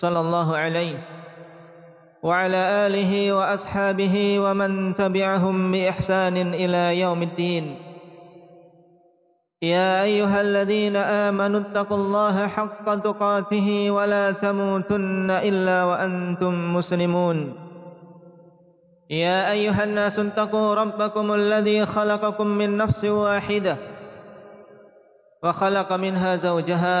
صلى الله عليه وعلى آله وأصحابه ومن تبعهم بإحسان إلى يوم الدين. يا أيها الذين آمنوا اتقوا الله حق تقاته ولا تموتن إلا وأنتم مسلمون. يا أيها الناس اتقوا ربكم الذي خلقكم من نفس واحدة وخلق منها زوجها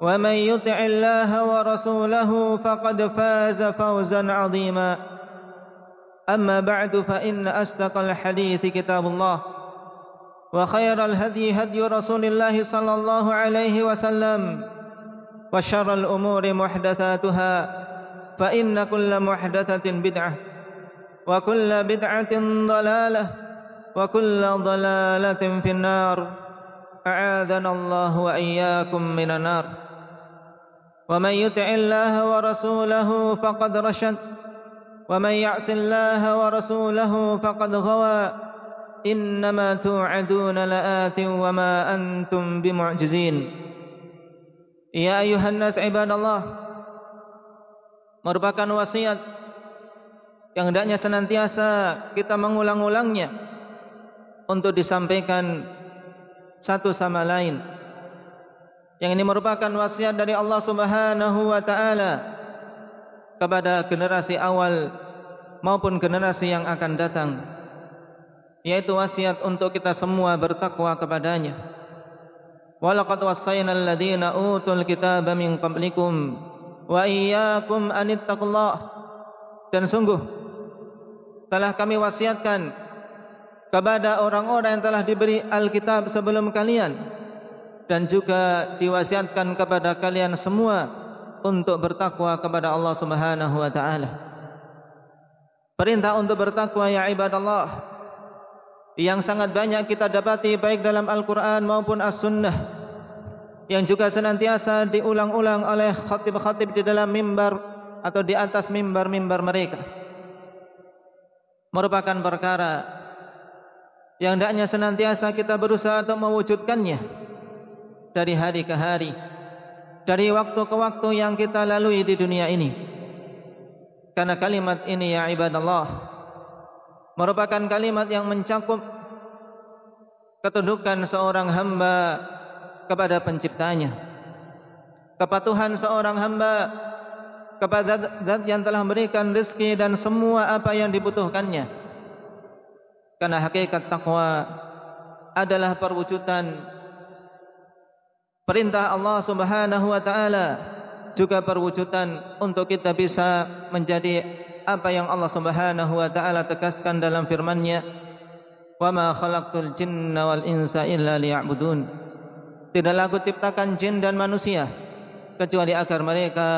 ومن يطع الله ورسوله فقد فاز فوزا عظيما. أما بعد فإن أصدق الحديث كتاب الله وخير الهدي هدي رسول الله صلى الله عليه وسلم وشر الأمور محدثاتها فإن كل محدثة بدعة وكل بدعة ضلالة وكل ضلالة في النار. أعاذنا الله وإياكم من النار. ومن يطع الله ورسوله فقد رشد ومن يعص الله ورسوله فقد غوى إنما توعدون لآت وما أنتم بمعجزين يا أيها الناس عباد الله merupakan wasiat yang hendaknya senantiasa kita mengulang-ulangnya untuk disampaikan satu sama lain yang ini merupakan wasiat dari Allah Subhanahu wa taala kepada generasi awal maupun generasi yang akan datang yaitu wasiat untuk kita semua bertakwa kepadanya. Walaqad wassayna alladziina utul kitaba min qablikum wa iyyakum anittaqullah dan sungguh telah kami wasiatkan kepada orang-orang yang telah diberi Alkitab sebelum kalian dan juga diwasiatkan kepada kalian semua untuk bertakwa kepada Allah Subhanahu wa taala. Perintah untuk bertakwa ya ibadallah yang sangat banyak kita dapati baik dalam Al-Qur'an maupun As-Sunnah yang juga senantiasa diulang-ulang oleh khatib-khatib di dalam mimbar atau di atas mimbar-mimbar mereka. Merupakan perkara yang hendaknya senantiasa kita berusaha untuk mewujudkannya dari hari ke hari dari waktu ke waktu yang kita lalui di dunia ini. Karena kalimat ini ya ibadallah merupakan kalimat yang mencakup ketundukan seorang hamba kepada penciptanya kepatuhan seorang hamba kepada zat yang telah memberikan rezeki dan semua apa yang dibutuhkannya. Karena hakikat takwa adalah perwujudan perintah Allah Subhanahu wa taala juga perwujudan untuk kita bisa menjadi apa yang Allah Subhanahu wa taala tegaskan dalam firman-Nya wa ma khalaqtul jinna wal insa illa liya'budun. Tidaklah aku ciptakan jin dan manusia kecuali agar mereka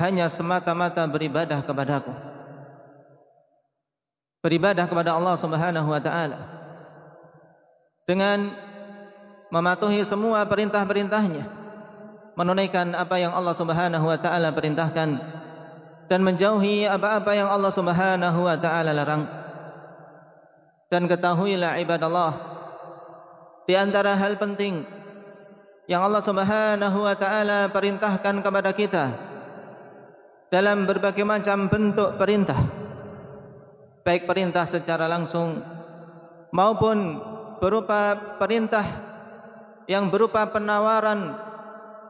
hanya semata-mata beribadah kepadaku. Beribadah kepada Allah Subhanahu wa taala. Dengan mematuhi semua perintah-perintahnya menunaikan apa yang Allah Subhanahu wa taala perintahkan dan menjauhi apa-apa yang Allah Subhanahu wa taala larang. Dan ketahuilah ibadallah di antara hal penting yang Allah Subhanahu wa taala perintahkan kepada kita dalam berbagai macam bentuk perintah baik perintah secara langsung maupun berupa perintah yang berupa penawaran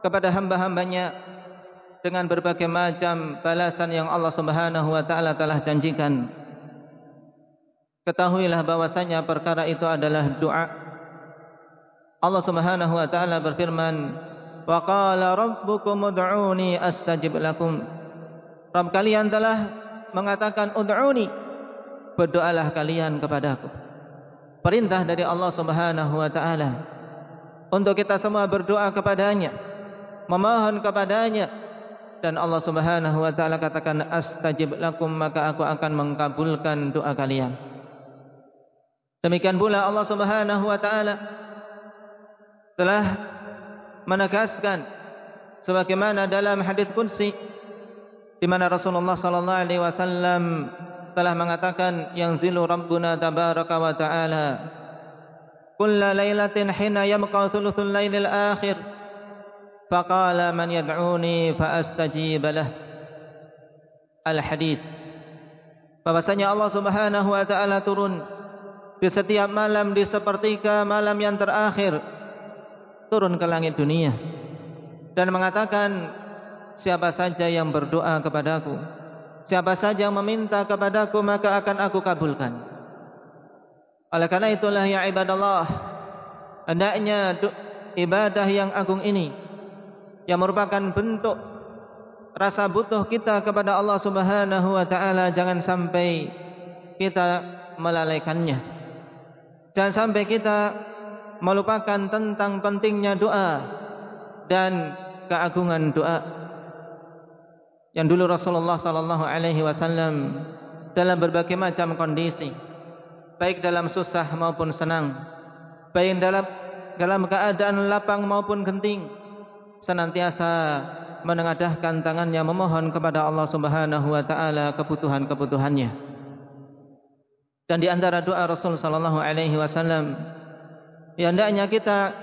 kepada hamba-hambanya dengan berbagai macam balasan yang Allah Subhanahu wa taala telah janjikan. Ketahuilah bahwasanya perkara itu adalah doa. Allah Subhanahu wa taala berfirman, "Wa qala rabbukum ud'uni astajib lakum." Rabb kalian telah mengatakan ud'uni, berdoalah kalian kepadaku. Perintah dari Allah Subhanahu wa taala untuk kita semua berdoa kepadanya, memohon kepadanya dan Allah Subhanahu wa taala katakan astajib lakum maka aku akan mengabulkan doa kalian. Demikian pula Allah Subhanahu wa taala telah menegaskan sebagaimana dalam hadis qudsi di mana Rasulullah sallallahu alaihi wasallam telah mengatakan yang zilu rabbuna tabaraka wa taala kulla lailatin hina yamqa thuluthul lailil akhir faqala man yad'uni fa astajib lah al hadith bahwasanya Allah Subhanahu wa taala turun di setiap malam di sepertiga malam yang terakhir turun ke langit dunia dan mengatakan siapa saja yang berdoa kepadaku siapa saja yang meminta kepadaku maka akan aku kabulkan oleh karena itulah ya ibadallah hendaknya ibadah yang agung ini yang merupakan bentuk rasa butuh kita kepada Allah Subhanahu wa taala jangan sampai kita melalaikannya. Jangan sampai kita melupakan tentang pentingnya doa dan keagungan doa. Yang dulu Rasulullah sallallahu alaihi wasallam dalam berbagai macam kondisi baik dalam susah maupun senang baik dalam dalam keadaan lapang maupun genting senantiasa menengadahkan tangannya memohon kepada Allah Subhanahu wa taala kebutuhan-kebutuhannya. Dan di antara doa Rasul sallallahu alaihi wasallam yang hendaknya kita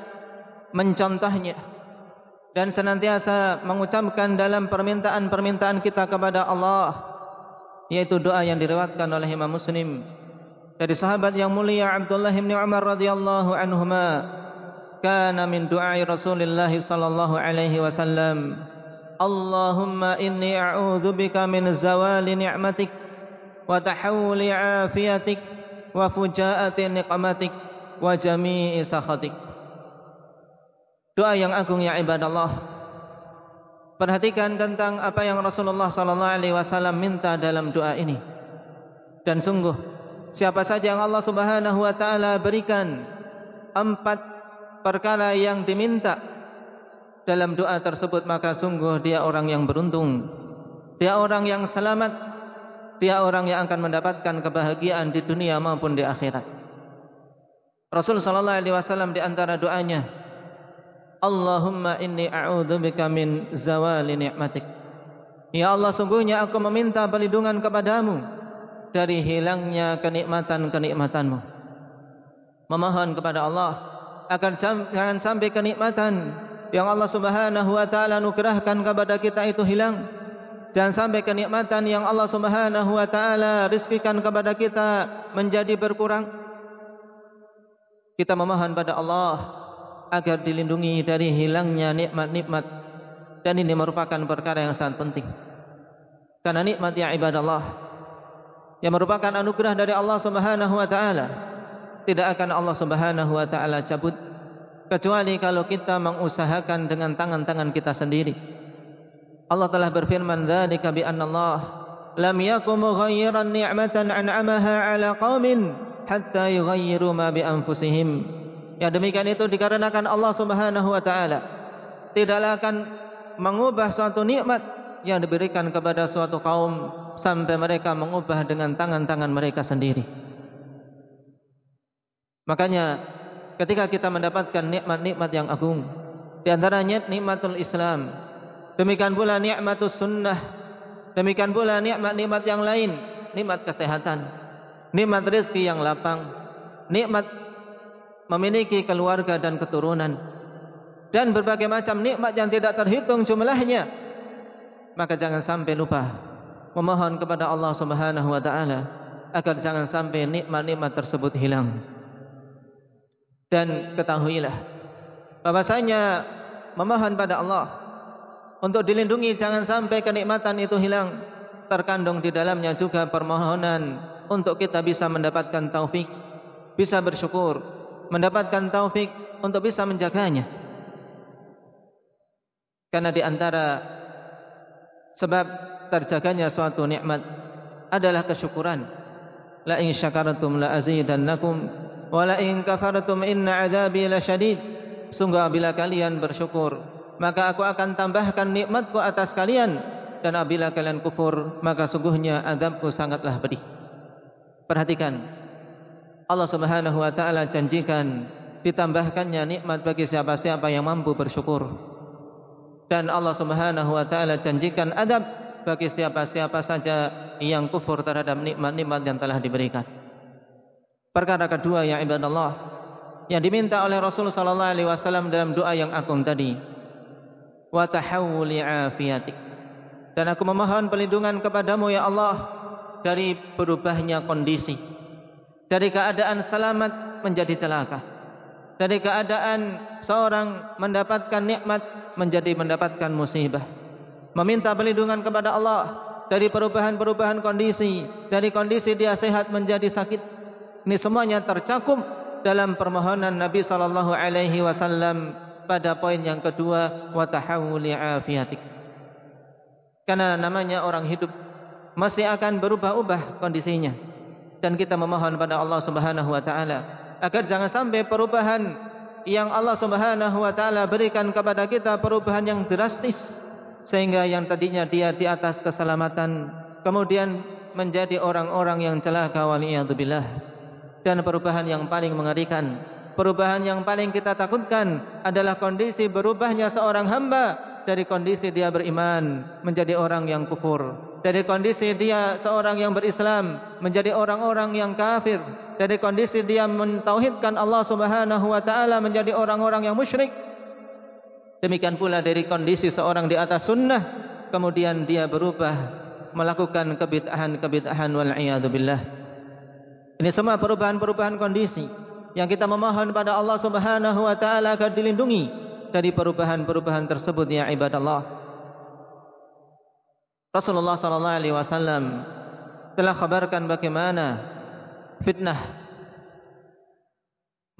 mencontohnya dan senantiasa mengucapkan dalam permintaan-permintaan kita kepada Allah yaitu doa yang diriwayatkan oleh Imam Muslim dari sahabat yang mulia Abdullah bin Umar radhiyallahu anhuma kana min du'ai Rasulullah sallallahu alaihi wasallam Allahumma inni a'udzu bika min zawali ni'matik wa tahawuli 'afiyatik wa fujaati niqmatik wa jami'i sakhatik. Doa yang agung ya ibadallah. Perhatikan tentang apa yang Rasulullah sallallahu alaihi wasallam minta dalam doa ini. Dan sungguh siapa saja yang Allah Subhanahu wa taala berikan empat perkara yang diminta dalam doa tersebut maka sungguh dia orang yang beruntung. Dia orang yang selamat. Dia orang yang akan mendapatkan kebahagiaan di dunia maupun di akhirat. Rasul sallallahu alaihi wasallam di antara doanya Allahumma inni a'udzubika min zawali ni'matik. Ya Allah sungguhnya aku meminta perlindungan kepadamu dari hilangnya kenikmatan-kenikmatanmu memohon kepada Allah agar jangan sampai kenikmatan yang Allah Subhanahu wa taala anugerahkan kepada kita itu hilang. Jangan sampai kenikmatan yang Allah Subhanahu wa taala rizkikan kepada kita menjadi berkurang. Kita memohon pada Allah agar dilindungi dari hilangnya nikmat-nikmat dan ini merupakan perkara yang sangat penting. Karena nikmat ya ibadallah yang merupakan anugerah dari Allah Subhanahu wa taala tidak akan Allah Subhanahu wa taala cabut kecuali kalau kita mengusahakan dengan tangan-tangan kita sendiri. Allah telah berfirman dzalika bi anna Allah lam yakum mughayyiran ni'matan an'amaha 'ala qaumin hatta yughayyiru ma bi anfusihim. Ya demikian itu dikarenakan Allah Subhanahu wa taala tidaklah akan mengubah suatu nikmat yang diberikan kepada suatu kaum sampai mereka mengubah dengan tangan-tangan mereka sendiri. Makanya ketika kita mendapatkan nikmat-nikmat yang agung, di antaranya nikmatul Islam, demikian pula nikmatus sunnah, demikian pula nikmat-nikmat yang lain, nikmat kesehatan, nikmat rezeki yang lapang, nikmat memiliki keluarga dan keturunan, dan berbagai macam nikmat yang tidak terhitung jumlahnya, maka jangan sampai lupa memohon kepada Allah Subhanahu wa taala agar jangan sampai nikmat-nikmat tersebut hilang. Dan ketahuilah bahwasanya memohon pada Allah untuk dilindungi jangan sampai kenikmatan itu hilang terkandung di dalamnya juga permohonan untuk kita bisa mendapatkan taufik bisa bersyukur mendapatkan taufik untuk bisa menjaganya. Karena di antara sebab terjaganya suatu nikmat adalah kesyukuran. La in syakartum la azidannakum wa la in kafartum inna adzabi lasyadid sungguh bila kalian bersyukur maka aku akan tambahkan nikmatku atas kalian. Dan apabila kalian kufur maka sungguhnya azabku sangatlah pedih. Perhatikan Allah Subhanahu wa taala janjikan ditambahkannya nikmat bagi siapa-siapa yang mampu bersyukur dan Allah Subhanahu wa taala janjikan adab bagi siapa-siapa saja yang kufur terhadap nikmat-nikmat yang telah diberikan. Perkara kedua yang ibadallah yang diminta oleh Rasulullah sallallahu alaihi wasallam dalam doa yang agung tadi wa tahawuli afiyatik. Dan aku memohon perlindungan kepadamu ya Allah dari berubahnya kondisi dari keadaan selamat menjadi celaka dari keadaan seorang mendapatkan nikmat menjadi mendapatkan musibah. Meminta perlindungan kepada Allah dari perubahan-perubahan kondisi dari kondisi dia sehat menjadi sakit. Ini semuanya tercakup dalam permohonan Nabi sallallahu alaihi wasallam pada poin yang kedua wa tahawuli afiatik karena namanya orang hidup masih akan berubah-ubah kondisinya. Dan kita memohon pada Allah Subhanahu wa taala agar jangan sampai perubahan yang Allah Subhanahu wa taala berikan kepada kita perubahan yang drastis sehingga yang tadinya dia di atas keselamatan kemudian menjadi orang-orang yang celaka waliyadzubillah dan perubahan yang paling mengerikan perubahan yang paling kita takutkan adalah kondisi berubahnya seorang hamba dari kondisi dia beriman menjadi orang yang kufur. Dari kondisi dia seorang yang berislam menjadi orang-orang yang kafir dari kondisi dia mentauhidkan Allah Subhanahu wa taala menjadi orang-orang yang musyrik demikian pula dari kondisi seorang di atas sunnah kemudian dia berubah melakukan kebid'ahan-kebid'ahan wal iyad billah ini semua perubahan-perubahan kondisi yang kita memohon pada Allah Subhanahu wa taala agar dilindungi dari perubahan-perubahan tersebut ya ibadallah. Rasulullah sallallahu alaihi wasallam telah kabarkan bagaimana fitnah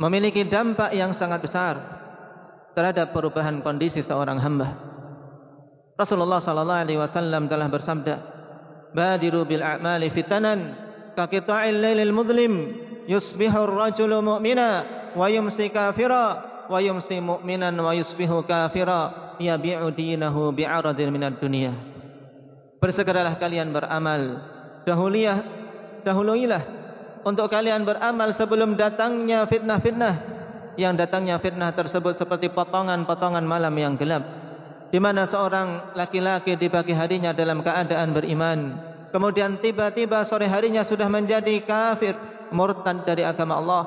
memiliki dampak yang sangat besar terhadap perubahan kondisi seorang hamba. Rasulullah sallallahu alaihi wasallam telah bersabda, "Badiru bil a'mali fitanan ka qita'il lailil mudlim yusbihu ar-rajulu mu'mina wa yumsi kafira wa yumsi mu'minan wa yusbihu kafira yabi'u dinahu bi'aradin minad dunya bersegeralah kalian beramal dahuliyah dahuluilah untuk kalian beramal sebelum datangnya fitnah-fitnah. Yang datangnya fitnah tersebut seperti potongan-potongan malam yang gelap. Di mana seorang laki-laki di pagi harinya dalam keadaan beriman. Kemudian tiba-tiba sore harinya sudah menjadi kafir murtad dari agama Allah.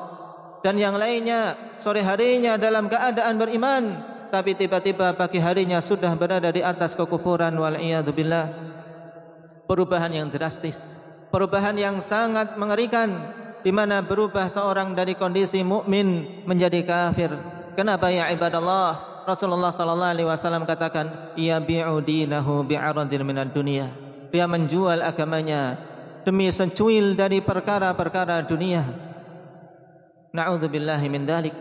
Dan yang lainnya sore harinya dalam keadaan beriman tapi tiba-tiba pagi harinya sudah berada di atas kekufuran wal billah. Perubahan yang drastis perubahan yang sangat mengerikan di mana berubah seorang dari kondisi mukmin menjadi kafir kenapa ya ibadallah Rasulullah sallallahu alaihi wasallam katakan ya bi'u dinahu bi'aradin minad dunya dia menjual agamanya demi secuil dari perkara-perkara dunia. Na'udzubillahi min dalik.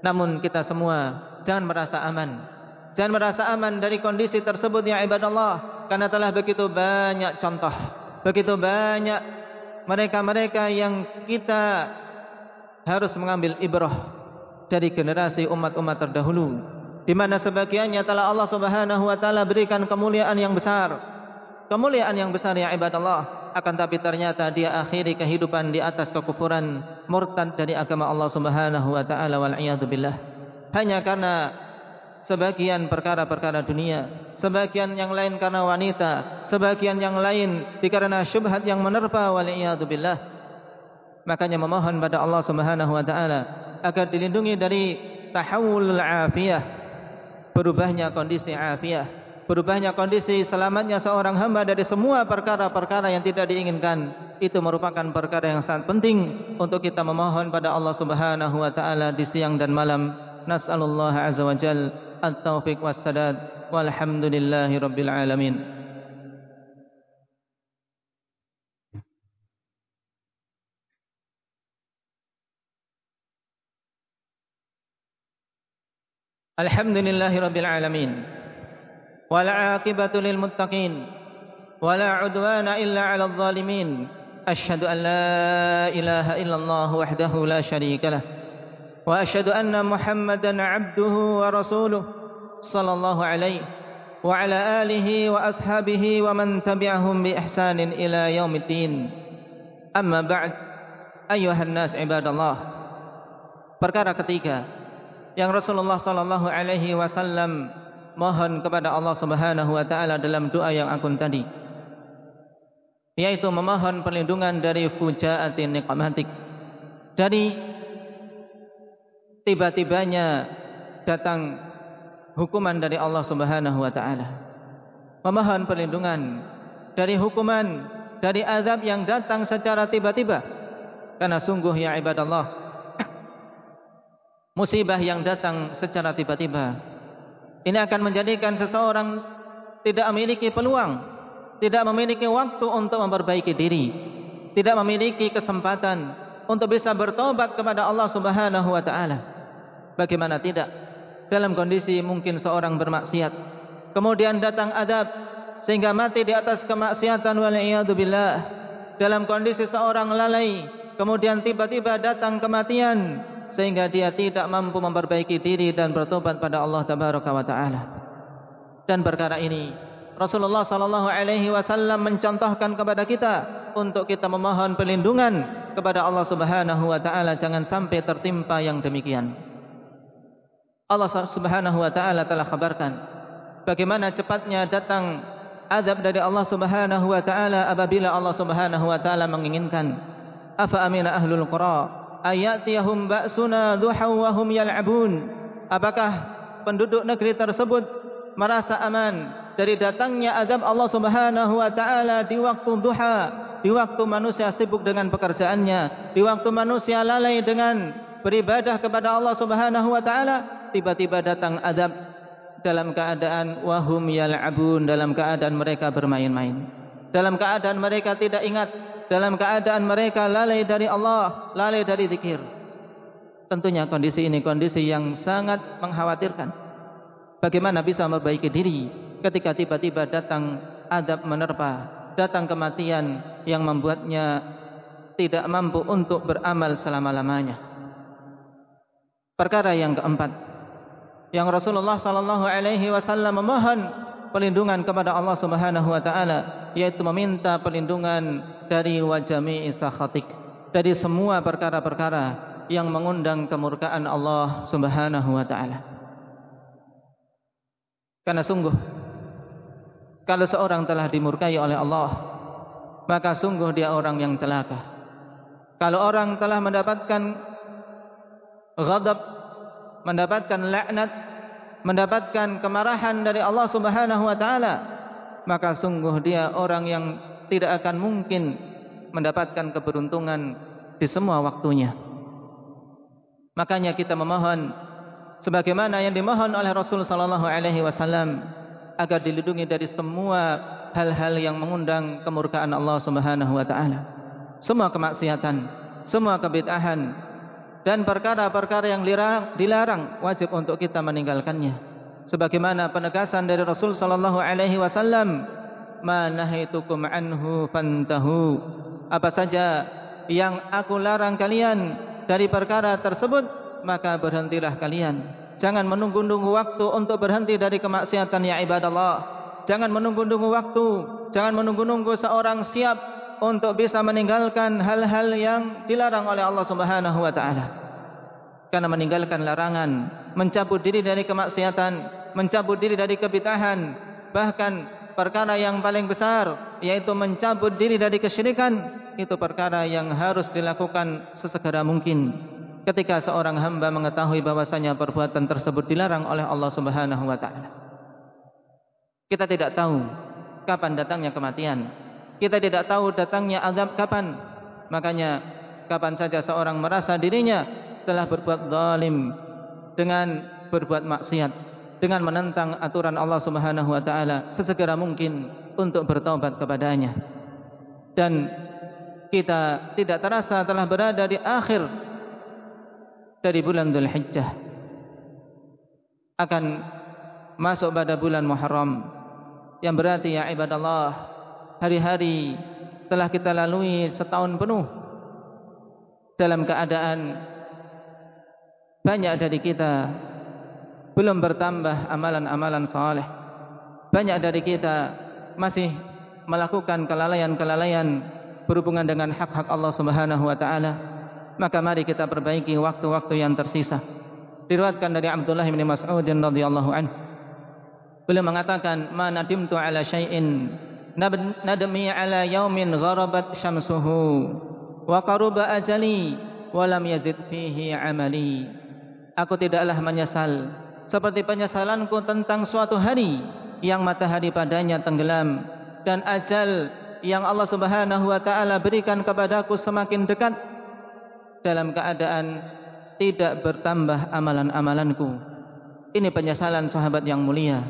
Namun kita semua jangan merasa aman. Jangan merasa aman dari kondisi tersebut ya ibadallah. Karena telah begitu banyak contoh. Begitu banyak mereka-mereka yang kita harus mengambil ibrah dari generasi umat-umat terdahulu. Di mana sebagiannya telah Allah subhanahu wa ta'ala berikan kemuliaan yang besar. Kemuliaan yang besar ya ibadallah akan tapi ternyata dia akhiri kehidupan di atas kekufuran murtad dari agama Allah Subhanahu wa taala wal billah hanya karena sebagian perkara-perkara dunia sebagian yang lain karena wanita. Sebagian yang lain dikarenakan syubhat yang menerpa wal iyad billah. Makanya memohon pada Allah Subhanahu wa taala agar dilindungi dari tahawul afiyah berubahnya kondisi afiyah berubahnya kondisi selamatnya seorang hamba dari semua perkara-perkara yang tidak diinginkan. Itu merupakan perkara yang sangat penting untuk kita memohon pada Allah Subhanahu wa taala di siang dan malam. Nasallallahu azza wa jalla at-taufiq was-sadad walhamdulillahi rabbil alamin. الحمد لله رب العالمين. والعاقبة للمتقين. ولا عدوان إلا على الظالمين. أشهد أن لا إله إلا الله وحده لا شريك له. وأشهد أن محمدا عبده ورسوله. sallallahu alaihi wa ala alihi wa ashabihi wa man tabi'ahum bi يوم ila yaumiddin. Amma ba'd. Ayuhan nas ibadallah. perkara ketiga yang Rasulullah sallallahu alaihi wasallam mohon kepada Allah Subhanahu wa taala dalam doa yang akun tadi yaitu memohon perlindungan dari fujaatin niqamatik dari tiba-tibanya datang hukuman dari Allah Subhanahu wa taala. Memohon perlindungan dari hukuman dari azab yang datang secara tiba-tiba. Karena sungguh ya ibadallah musibah yang datang secara tiba-tiba. Ini akan menjadikan seseorang tidak memiliki peluang tidak memiliki waktu untuk memperbaiki diri tidak memiliki kesempatan untuk bisa bertobat kepada Allah Subhanahu wa taala. Bagaimana tidak dalam kondisi mungkin seorang bermaksiat kemudian datang adab sehingga mati di atas kemaksiatan wal billah dalam kondisi seorang lalai kemudian tiba-tiba datang kematian sehingga dia tidak mampu memperbaiki diri dan bertobat pada Allah Tabaraka wa taala. Dan perkara ini Rasulullah sallallahu alaihi wasallam mencontohkan kepada kita untuk kita memohon perlindungan kepada Allah Subhanahu wa taala jangan sampai tertimpa yang demikian. Allah Subhanahu wa taala telah kabarkan bagaimana cepatnya datang azab dari Allah Subhanahu wa taala apabila Allah Subhanahu wa taala menginginkan. Afa amina ahlul qura ayatiyahum ba'suna duha wa hum yal'abun apakah penduduk negeri tersebut merasa aman dari datangnya azab Allah Subhanahu wa taala di waktu duha di waktu manusia sibuk dengan pekerjaannya di waktu manusia lalai dengan beribadah kepada Allah Subhanahu wa taala tiba-tiba datang azab dalam keadaan wahum yal'abun dalam keadaan mereka bermain-main dalam keadaan mereka tidak ingat dalam keadaan mereka lalai dari Allah, lalai dari zikir. Tentunya kondisi ini kondisi yang sangat mengkhawatirkan. Bagaimana bisa memperbaiki diri ketika tiba-tiba datang adab menerpa, datang kematian yang membuatnya tidak mampu untuk beramal selama-lamanya. Perkara yang keempat, yang Rasulullah sallallahu alaihi wasallam memohon perlindungan kepada Allah Subhanahu wa taala yaitu meminta perlindungan dari wajami isakhatik dari semua perkara-perkara yang mengundang kemurkaan Allah Subhanahu wa taala. Karena sungguh kalau seorang telah dimurkai oleh Allah, maka sungguh dia orang yang celaka. Kalau orang telah mendapatkan ghadab, mendapatkan laknat, mendapatkan kemarahan dari Allah Subhanahu wa taala, maka sungguh dia orang yang tidak akan mungkin mendapatkan keberuntungan di semua waktunya. Makanya kita memohon sebagaimana yang dimohon oleh Rasul sallallahu alaihi wasallam agar dilindungi dari semua hal-hal yang mengundang kemurkaan Allah Subhanahu wa taala. Semua kemaksiatan, semua kebid'ahan dan perkara-perkara yang dilarang wajib untuk kita meninggalkannya. Sebagaimana penegasan dari Rasul sallallahu alaihi wasallam ma nahaitukum anhu fantahu. Apa saja yang aku larang kalian dari perkara tersebut maka berhentilah kalian. Jangan menunggu-nunggu waktu untuk berhenti dari kemaksiatan ya ibadallah. Jangan menunggu-nunggu waktu. Jangan menunggu-nunggu seorang siap untuk bisa meninggalkan hal-hal yang dilarang oleh Allah Subhanahu wa taala karena meninggalkan larangan mencabut diri dari kemaksiatan, mencabut diri dari kebitahan, bahkan perkara yang paling besar yaitu mencabut diri dari kesyirikan itu perkara yang harus dilakukan sesegera mungkin ketika seorang hamba mengetahui bahwasanya perbuatan tersebut dilarang oleh Allah Subhanahu wa taala. Kita tidak tahu kapan datangnya kematian. Kita tidak tahu datangnya azab kapan. Makanya kapan saja seorang merasa dirinya telah berbuat zalim dengan berbuat maksiat dengan menentang aturan Allah Subhanahu wa taala sesegera mungkin untuk bertobat kepadanya. Dan kita tidak terasa telah berada di akhir dari bulan Dzulhijjah. Akan masuk pada bulan Muharram yang berarti ya ibadallah hari-hari telah kita lalui setahun penuh dalam keadaan banyak dari kita belum bertambah amalan-amalan saleh. Banyak dari kita masih melakukan kelalaian-kelalaian berhubungan dengan hak-hak Allah Subhanahu wa taala. Maka mari kita perbaiki waktu-waktu yang tersisa. Diriwayatkan dari Abdullah bin Mas'ud radhiyallahu anhu. Beliau mengatakan, "Ma nadimtu ala syai'in nadmi ala yaumin gharabat syamsuhu wa qaruba ajali wa lam yazid fihi amali." Aku tidaklah menyesal seperti penyesalanku tentang suatu hari yang matahari padanya tenggelam dan ajal yang Allah Subhanahu wa taala berikan kepadaku semakin dekat dalam keadaan tidak bertambah amalan-amalanku. Ini penyesalan sahabat yang mulia.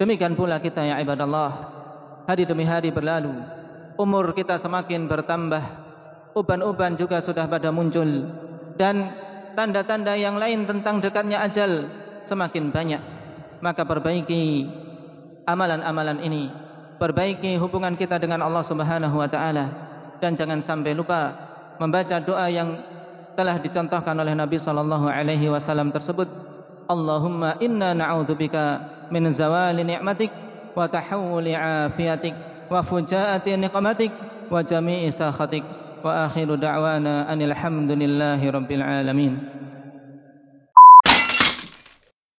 Demikian pula kita ya ibadallah. Hari demi hari berlalu, umur kita semakin bertambah, uban-uban juga sudah pada muncul dan tanda-tanda yang lain tentang dekatnya ajal semakin banyak. Maka perbaiki amalan-amalan ini perbaiki hubungan kita dengan Allah Subhanahu wa taala dan jangan sampai lupa membaca doa yang telah dicontohkan oleh Nabi sallallahu alaihi wasallam tersebut. Allahumma inna na'udzubika min zawali ni'matik wa tahawuli afiyatik wa fujaati niqmatik wa jami'i sakhatik wa akhiru da'wana anil hamdulillahi rabbil alamin